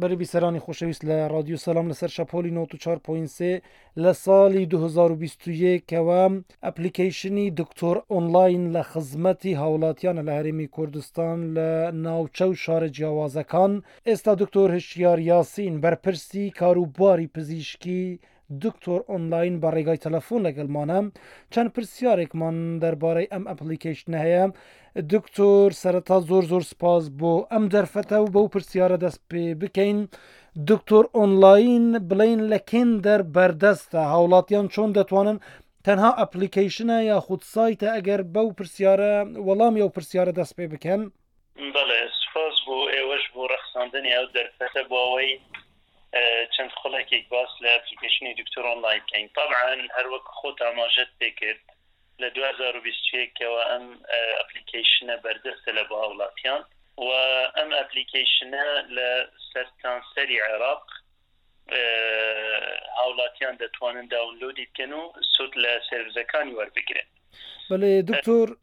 بەرە بیسەرانی خۆشەویست لە ڕادیو سەسلام لەسەر شەپۆلی 94.3 لە ساڵی 2021ەوە ئەپلیکیشنی دکتۆر ئۆنلاین لە خزمەتی هاوڵاتیانە لە هەرێمی کوردستان لە ناوچە و شارە جیاوازەکان ئێستا دکتۆر هشتیار یاسین بەرپرسی کاروباری پزیشکی دکتۆر ئۆنلاین بە ڕێگای تەلەفۆن لەگەڵمانە چەند پرسیارێکمان دەربارەی ئەم ئەپڵیکەیشنە هەیە دکتۆر سەرەتا زۆر زۆر سپاس بۆ ئەم دەرفەتە و بەو پرسیارە دەست پێ بکەین دکتۆر ئۆنلاین بڵین لە کێن دەر بەردەستە هاوڵاتیان چۆن دەتوانن تەنها ئەپلیکیشنە یاخود سایتە ئەگەر بەو پرسیارە وەڵامی ئەو پرسیارە دەست پێ بکەن بەڵێ سوپاس بۆ ئێوەش بۆ ڕەخساندنی ئەو دەرفەتە بۆ ئەوەی چەند خولەکێک باس لە ئەپلیکەیشنی دکتۆر ئۆنڵاین بکەین تەبعەن هەر وەک خۆت ئاماژەت پێ کرد لە دوو هەزار و بیست و یەک کەوە ئەم ئەپلیکەیشنە بەردەستە لە بۆ هاوڵاتیان و ئەم ئەپلیکەیشنە لە سەرتانسەری عێراق هاوڵاتیان دەتوانن داونلۆدی بکەن و سوود لە سێرڤیسەکانی وەربگرن. بەڵێ دکتۆر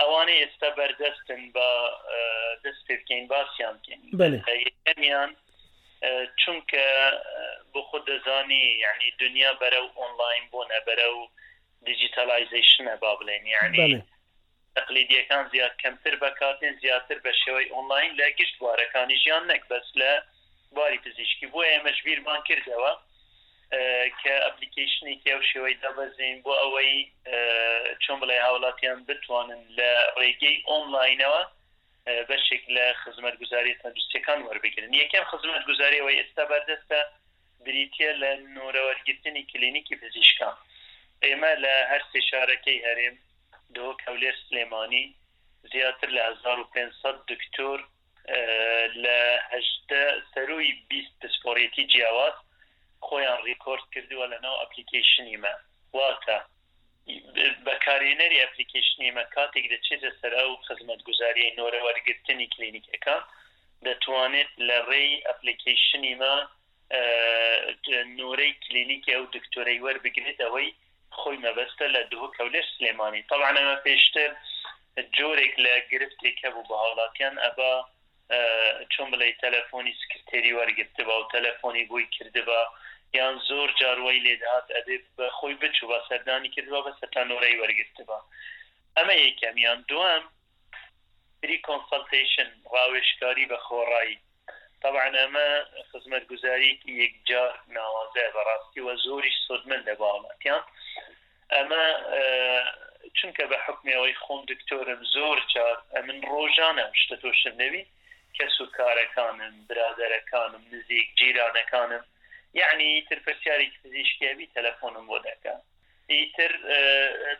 ئەوانەی ئێستا بەردەستن با دەست پێ بکەین باسیان بکەین یەکەمیان چونکە بۆ خۆ دەزانی یعنی دنیا بەرە و ئۆنلاین بۆنە بەرە و دیجیتالایزیشنە با بڵێن یعنی تەقلیدیەکان زیاد کەمتر بەکاتێن زیاتر بە شێوەی ئۆنلاین لە گشت بوارەکانی ژیان نەک بەس لە بواری پزیشکی بۆ ئێمەش بیرمان کردەوە کە ئەپلیکەیشنێکی ئەو شێوەی دابەزین بۆ ئەوەی چۆن بڵێ هاوڵاتیان بتوانن لە ڕێگەی ئۆنلاینەوە بەشێک لە خزمەت گوزاری تەندروستەکان وەربگرن یەکەم خزمەت گوزاریەوەی ئێستا بەردەستە بریتە لە نۆرەوەرگرتنی کلینیکی پزیشکان ئێمە لە هەر سێ شارەکەی هەرێم دۆک هەولێر سلێمانی زیاتر لە 1500 دکتۆر لە هەژدە سەرووی بیست پسپۆڕیەتی جیاواز خۆیان ڕیکۆرد کردووە لەناو ئەپلیکەیشنی مە. واتە بەکارهێنەری ئەپلیکەیشنی مە کاتێک دەچێتە سەر ئەو خزمەتگوزارییەی نۆرە وەرگرتنی کلینیکەکان، دەتوانێت لە ڕێی ئەپلیکەیشنی مە نورەی کلینیکی ئەو دکتۆرەی وەربگرێت ئەوەی خۆی مەبەستە لە دهۆک و لێش سلێمانی تەبعەن ئەمە پێشتر جۆرێک لە گرفتێک هەبوو بە هاوڵاتیان ئەبا چۆن بڵێ تەلەفۆنی سکرتێری وەرگرتبا و تەلەفۆنی بۆی کردبا یان زۆر جاروای لێدهات ئەبێ بە خۆی بچوو بە سەردانی کردوە بە سەتانۆرەی وەرگرتبا ئەمە یەکەمیان دوم پری کۆنسەڵتەیشن، ڕاوێژکاری بە خۆڕای، تەبعەن ئەمە خزمەتگوزاریەکی یەکجار ناوازەیە بەڕاستی وە زۆریش سودمەندە بۆ هاوڵاتیان ئەمە چونکە بە حوکمی ئەوەی خۆم دکتۆرم زۆر جار ئەمن ڕۆژانە ئەم شتە تۆشم دەوی کەس و کارەکانم برادەرەکانم نزیک جیرانەکانم یەعنی تر پرسیارێکی پزیشکی هەبی تەلەفۆنم بۆ دەکەن ئیتر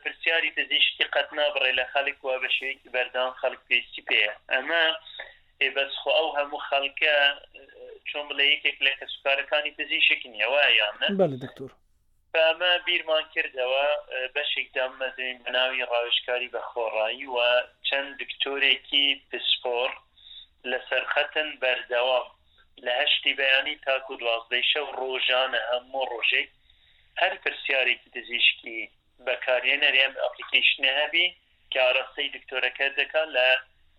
پرسیاری پزیشکی قەت نابڕێ لە خەلک وا بە شێوەیەکی بەردەوام خەلک پێویستی پێیە ئەمە ئێ بەس خۆ ئەو هەموو خەلکە چۆن بڵێ یەکێک لە کەسوکارەکانی پزیشک نیە وایە یان نە؟ بەلی دکتۆر. ئەمە بیرمان کردەوە بەشێک دامەزرێنین بە ناوی ڕاوێژکاری بە خۆڕایی و چەند دکتۆرێکی پسپۆڕ لە سەر خەتن بەردەوام. لە هەشتی بەیانی تاکو دوازدەی شەو ڕۆژانە هەموو ڕۆژێک هەر پرسیارێکی پزیشکی بەکارهێنەری ئەم ئەپلیکەیشنە هەبی کە ئاراستەی دکتۆرەکەت دەکات لە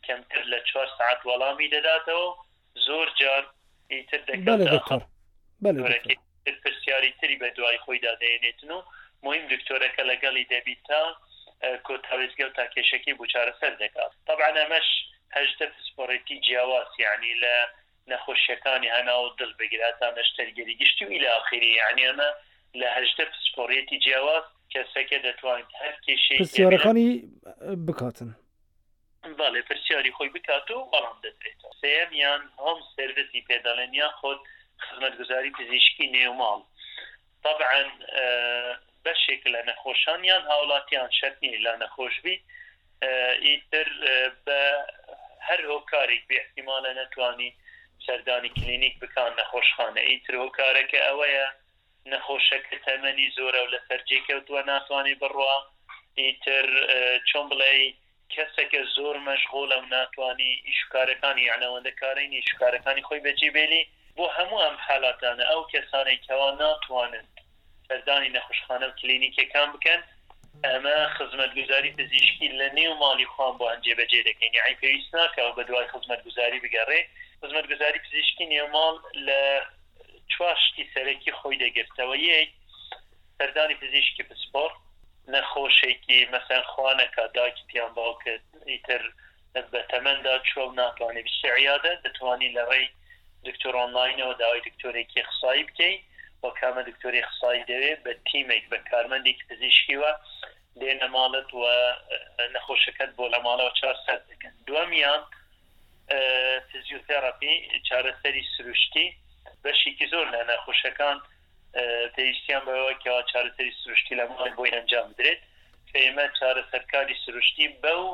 کەمتر لە چوار سەعات وەڵامی دەداتەوە و زۆر جار ئیتر بەلێ دکتۆر بەلێ دکتۆر. بەرپرسیاری تری بە دوای خۆیدا دەهێنێتن و مۆیم دکتۆرە کە لەگەڵی دەبیت تا کۆتا وێستگەو تا کێشەکەی بۆ چارەسەر دەکا تەبعەن ئەمەش هەژدە پسپۆڕێتی جیاواز یەعنی لە نەخۆشیەکانی هەناو و دڵ بگرە هەتا نەشتەرگەری گشتی و الی اخره یەعنی ئەمە لە هەژدە پسپۆڕێتی جیاواز کەسەکە دەتوانیت هەر کێشەیەکی پسیارەکانی بکاتن. بەڵێ پرسیاری خۆی بکات و وەڵام دەدرێتەوە. سێیەمیان هۆم سێرڤس ی پێ دەڵێن یاخود خزمەتگوزاری پزیشکی نێوماڵ تەبعەن بەشێک لە نەخۆشان یان هاوڵاتیان شەرت نیە ئیلا نەخۆش بی ئیتر بە هەر هۆکاریک بێ ئیحتیمالە نەتوانی سەردانی کلینیک بکا نەخۆشخانە ئیتر هۆکارەکە ئەوەیە نەخۆشەکە تەمەنی زۆرە و لەسەر جێ کەوتووە ناتوانێ بڕوا، ئیتر چۆن بڵێی کەسەکە زۆر مەشغوڵە و ناتوانی ئیش و کارەکانی یان ئەوەندە کارەی نیە ئیش و کارەکانی خۆی بەجێ بێلی، بۆ هەموو ئەم حالاتانە ئەو کەسانەی کەوا ناتوانن سەردانی نەخوشخانە و کلینیکەکان بکەن ئەمە خزمەتگوزاری پزیشکی لە نێو ماڵی خۆیان بۆیان جێ بەجێ دەکەین یەعی پێویست ناکا و بەدوای خزمەتگوزاری بگەڕێ خزمەتگوزاری پزیشکی نێوماڵ لە چوار شتی سەرەکی خۆی دەگرتەوە، یەک، سەردانی پزیشکی پسپۆڕ، نەخۆشێکی مەسەن خوا نەکا داکت یان باوکت ئیتر بە تەمەندا چووە و ناتوانێ بچێ عیادە، دەتوانی لە ڕێی دکتۆر ئۆنلاینەوە داوای دکتۆرێکی ئیخسایی بکەی و کامە دکتۆری ئیخسایی دەوێ بە تیمێک بە کارمەندێکی پزیشکیوە دێنە ماڵت و نەخۆشەکەت بۆ لە ماڵەوە چارسەر دەکەن، دووەمیان فیزیۆتێراپی چارەسەری سروشتی بەشێکی زۆر لە نەخۆشەکان پێویستیان بەوە کە چارەسەری سروشتی لە ماڵی بۆی ئەنجام بدرێت کە ئێمە چارەسەرکاری سروشتی بە و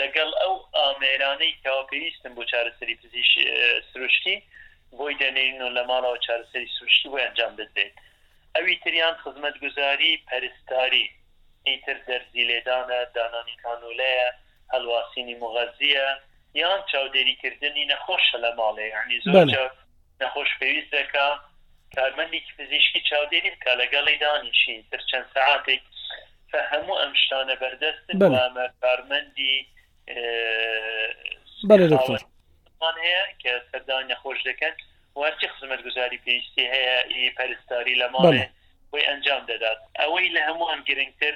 لەگەڵ ئەو ئامێرانەی کەوا پێویستن بۆ چارەسەری پزیش سروشتی بۆی دەنێن و لە ماڵەوە چارەسەری سروشتی بۆ ئەنجام بدرێت ئەوی تریان خزمەتگوزاری پەرستاری ئیتر دەرزی لێدانە دانانی کانولەیە هەڵواسینی مغەزیە یان چاودێری کردنی نەخۆشە لە ماڵێ یانی زۆر بەلێ. جار نەخۆش پێویست دەکا کارمەندیکی پزیشکی چاودێری بکا لەگەڵی دانیشی تر چەند سەعاتێک فە هەموو ئەم شتانە بەردەستن بەلێ. وامە کارمەندی بەلێ دکتۆر. خاوەن هەیە کە سەردانی نەخۆش دەکەن. و هەرچی خزمەتگوزاری پێویستی هەیە ئی پەرستاری لە ماڵێ بۆی ئەنجام دەدات. ئەوەی لە هەمووان گرنگتر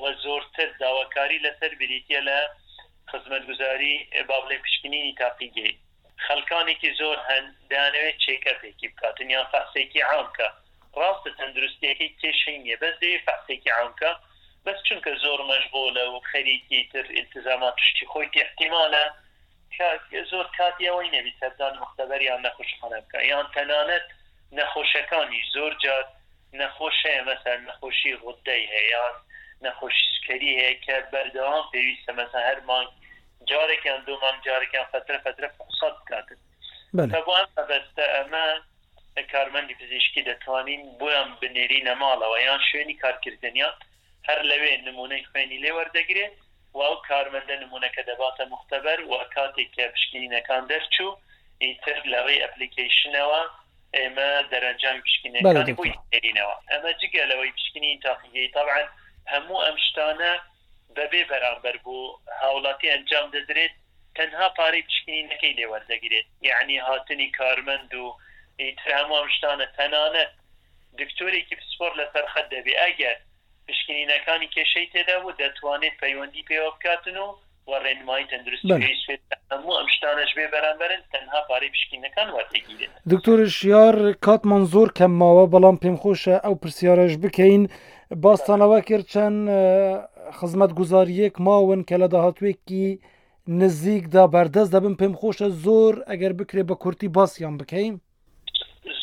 و زۆرتر داواکاری لەسەر بریتیە لە خزمەتگوزاری با بڵێین پشکنینی تاقیگەیی. خەڵکانێکی زۆر هەن دەیانەوێ چێکئەپێکی بکاتن یان فەحسێکی عام بکا. ڕاستە تەندروستیەکەی کێشەی نیە بەس دەیەوێ فەحسێکی عام بکا بەس چونکە زۆر مەشغوڵە و خەریکی تر ئیلتزامات و شتی خۆیتی ئیحتیمالە، کە زۆر کاتی ئەوەی نەبی سەردانی موختەبەر یان نەخۆشخانە بکا یان تەنانەت نەخۆشەکانیش زۆر جار نەخۆش هەیە مەسەلەن نەخۆشی غوددەی هەیە یان نەخۆشی سکەری هەیە کە بەردەوام پێویستە مەسەلەن هەر مانگ جارێک یان دوو مانگ جارێک یان فەترە فەترە فحوصات بکاتن کە بۆ ئەم مەبەستە ئەمە کارمەندی پزیشکی دەتوانین بۆیان بنێرینە ماڵەوە یان شوێنی کارکردنیان هەر لەوێ نموونەی خوێنی لێ وەردەگرێ و ئەو کارمەندە نموونەکە دەباتە موختەبەر و کاتێک کە پشکنینەکان دەرچوو ئیتر لە ڕێی ئەپلیکەیشنەوە ئێمە دەرەنجامی پشکنینەکانی بۆی دەنێرینەوە ئەمە جگە لەوەی پشکنین تاقیگەیی تەبعەن هەموو ئەم شتانە بە بێ بەرامبەر بۆ هاوڵاتی ئەنجام دەدرێت تەنها پارەی پشکنینەکەی لێ وەردەگرێت یەعنی هاتنی کارمەند و ئیتر هەموو ئەم شتانە تەنانەت دکتۆرێکی پسپۆڕ لەسەر خەت دەبێ ئەگەر پشکنینەکانی کێشەی تێدا بوو دەتوانێت پەیوەندی پێوە بکاتن و و ڕێنمایی تەندروستیی سوێد بە هەموو ئەم شتانەش بێ بەرامبەرن تەنها پارەی پشکینەکان وەردەگیرێت. دکتۆر شیار کاتمان زۆر کەم ماوە بەڵام پێم خۆشە ئەو پرسیارەش بکەین باستان ئەوە کرد چەند خزمەت گوزاریەک ماون کە لە داهاتوێکی نزیکدا بەردەست دەبن پێم خۆشە زۆر ئەگەر بکرێ بە کورتی باسییان بکەین.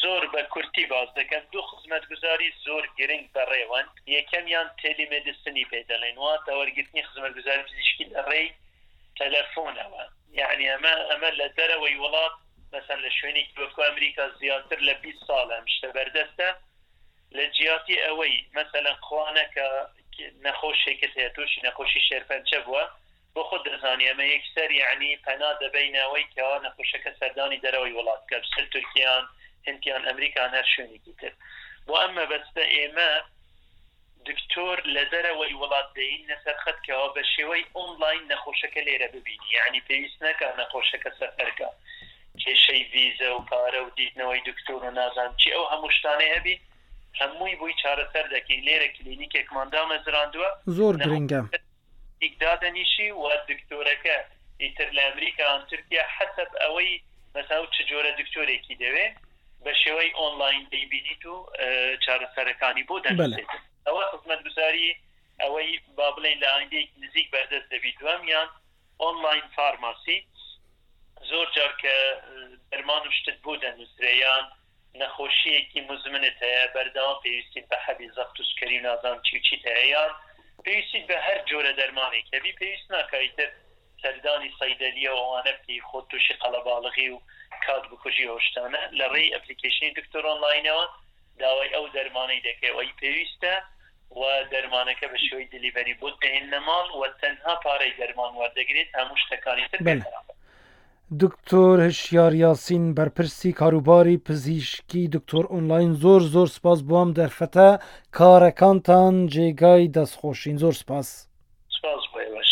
زۆر بە کورتی باس دەکەم، دوو خزمەتگوزاری زۆر گرنگ بەڕێوەن، یەکەمیان تێلیمێدسنی پێ دەڵێن، واتە وەرگرتنی خزمەتگوزاری پزیشکی لە ڕێی تەلەفۆنەوە، یانی ئەمە ئەمە لە دەرەوەی وڵات، مەسەن لە شوێنێکی وەکو ئەمریکا زیاتر لە بیست ساڵە ئەم شتە بەردەستە، لە جیاتی ئەوەی مەسەلەن خوانەکا نەخۆشێکت هەیە، تۆشی نەخۆشی شێرپەنچە بووە، بۆ خۆت دەزانی ئەمە یەکسەر یەعنی پەنا دەبەی ناوەی کە نەخۆشەکە سەردانی دەرەوەی وڵات بکات چ تورکیان هند یان ئەمریکا یان هەر شوێنێکی تر بۆ ئەم مەبەستە ئێمە دکتۆر لە دەرەوەی وڵات دێینە سەر خەت کەوا بە شێوەی ئۆنڵاین نەخۆشەکە لێرە ببینی یەعنی پێویست ناکات نەخۆشەکە سەفەر کا کێشەی ڤیزە و پارە و دیتنەوەی دکتۆر و نازانم چی ئەو هەموو شتانەی هەبی هەمووی بۆی چارەسەر دەکەین لێرە کلینیکێکمان دامەزراندووە. زۆر گرنگە. ێک دادەنیشی و دکتۆرەکە ئیتر لە ئەمریکا یان تورکیا حەسەب ئەوەی مەسەلەن و چ جۆرە دکتۆرێکی دەوێ بە شێوەی ئۆنڵاین دەیبینیت و چارەسەرەکانی بۆ دەنووسێت ئەوە خزمەتگوزاری ئەوەی با بڵێین لە ئایندەیەکی نزیک بەردەست دەبی دووەمیان ئۆنڵاین فارماسی زۆر جار کە دەرمان و شتت بۆ دەنووسرێ یان نەخۆشیەکی مزمنت هەیە بەردەوام پێویستیت بە حەبی زەخت و سکەری و نازانم چی و چیت هەیە یان پێویستیت بە هەر جۆرە دەرمانێک هەبی پێویست ناکا ئیتر سەردانی صیدلیە و ئەوانە بکەی خۆت توشی قەڵەباڵغی و کات بکوژی و ئەو شتانە لە ڕێی ئەپلیکەیشنی دکتۆر ئۆنڵاینەوە داوای ئەو دەرمانەی دەکەی ئەوەی پێویستە و دەرمانەکە بە شێوەی دیلیڤەری بۆت دەهێننە ماڵ و تەنها پارەی دەرمان وەردەگریت هەموو شتەکانی تر بێ بەلێ. پەرە. دکتۆر هشیار یاسین بەرپرسی کاروباری پزیشکی دکتۆر ئۆنلاین زۆر زۆر سپاس بۆم دەرفەتە کارەکانتان جێگای دەستخۆشین زۆر سپاس. سپاس بۆ ئێوەش.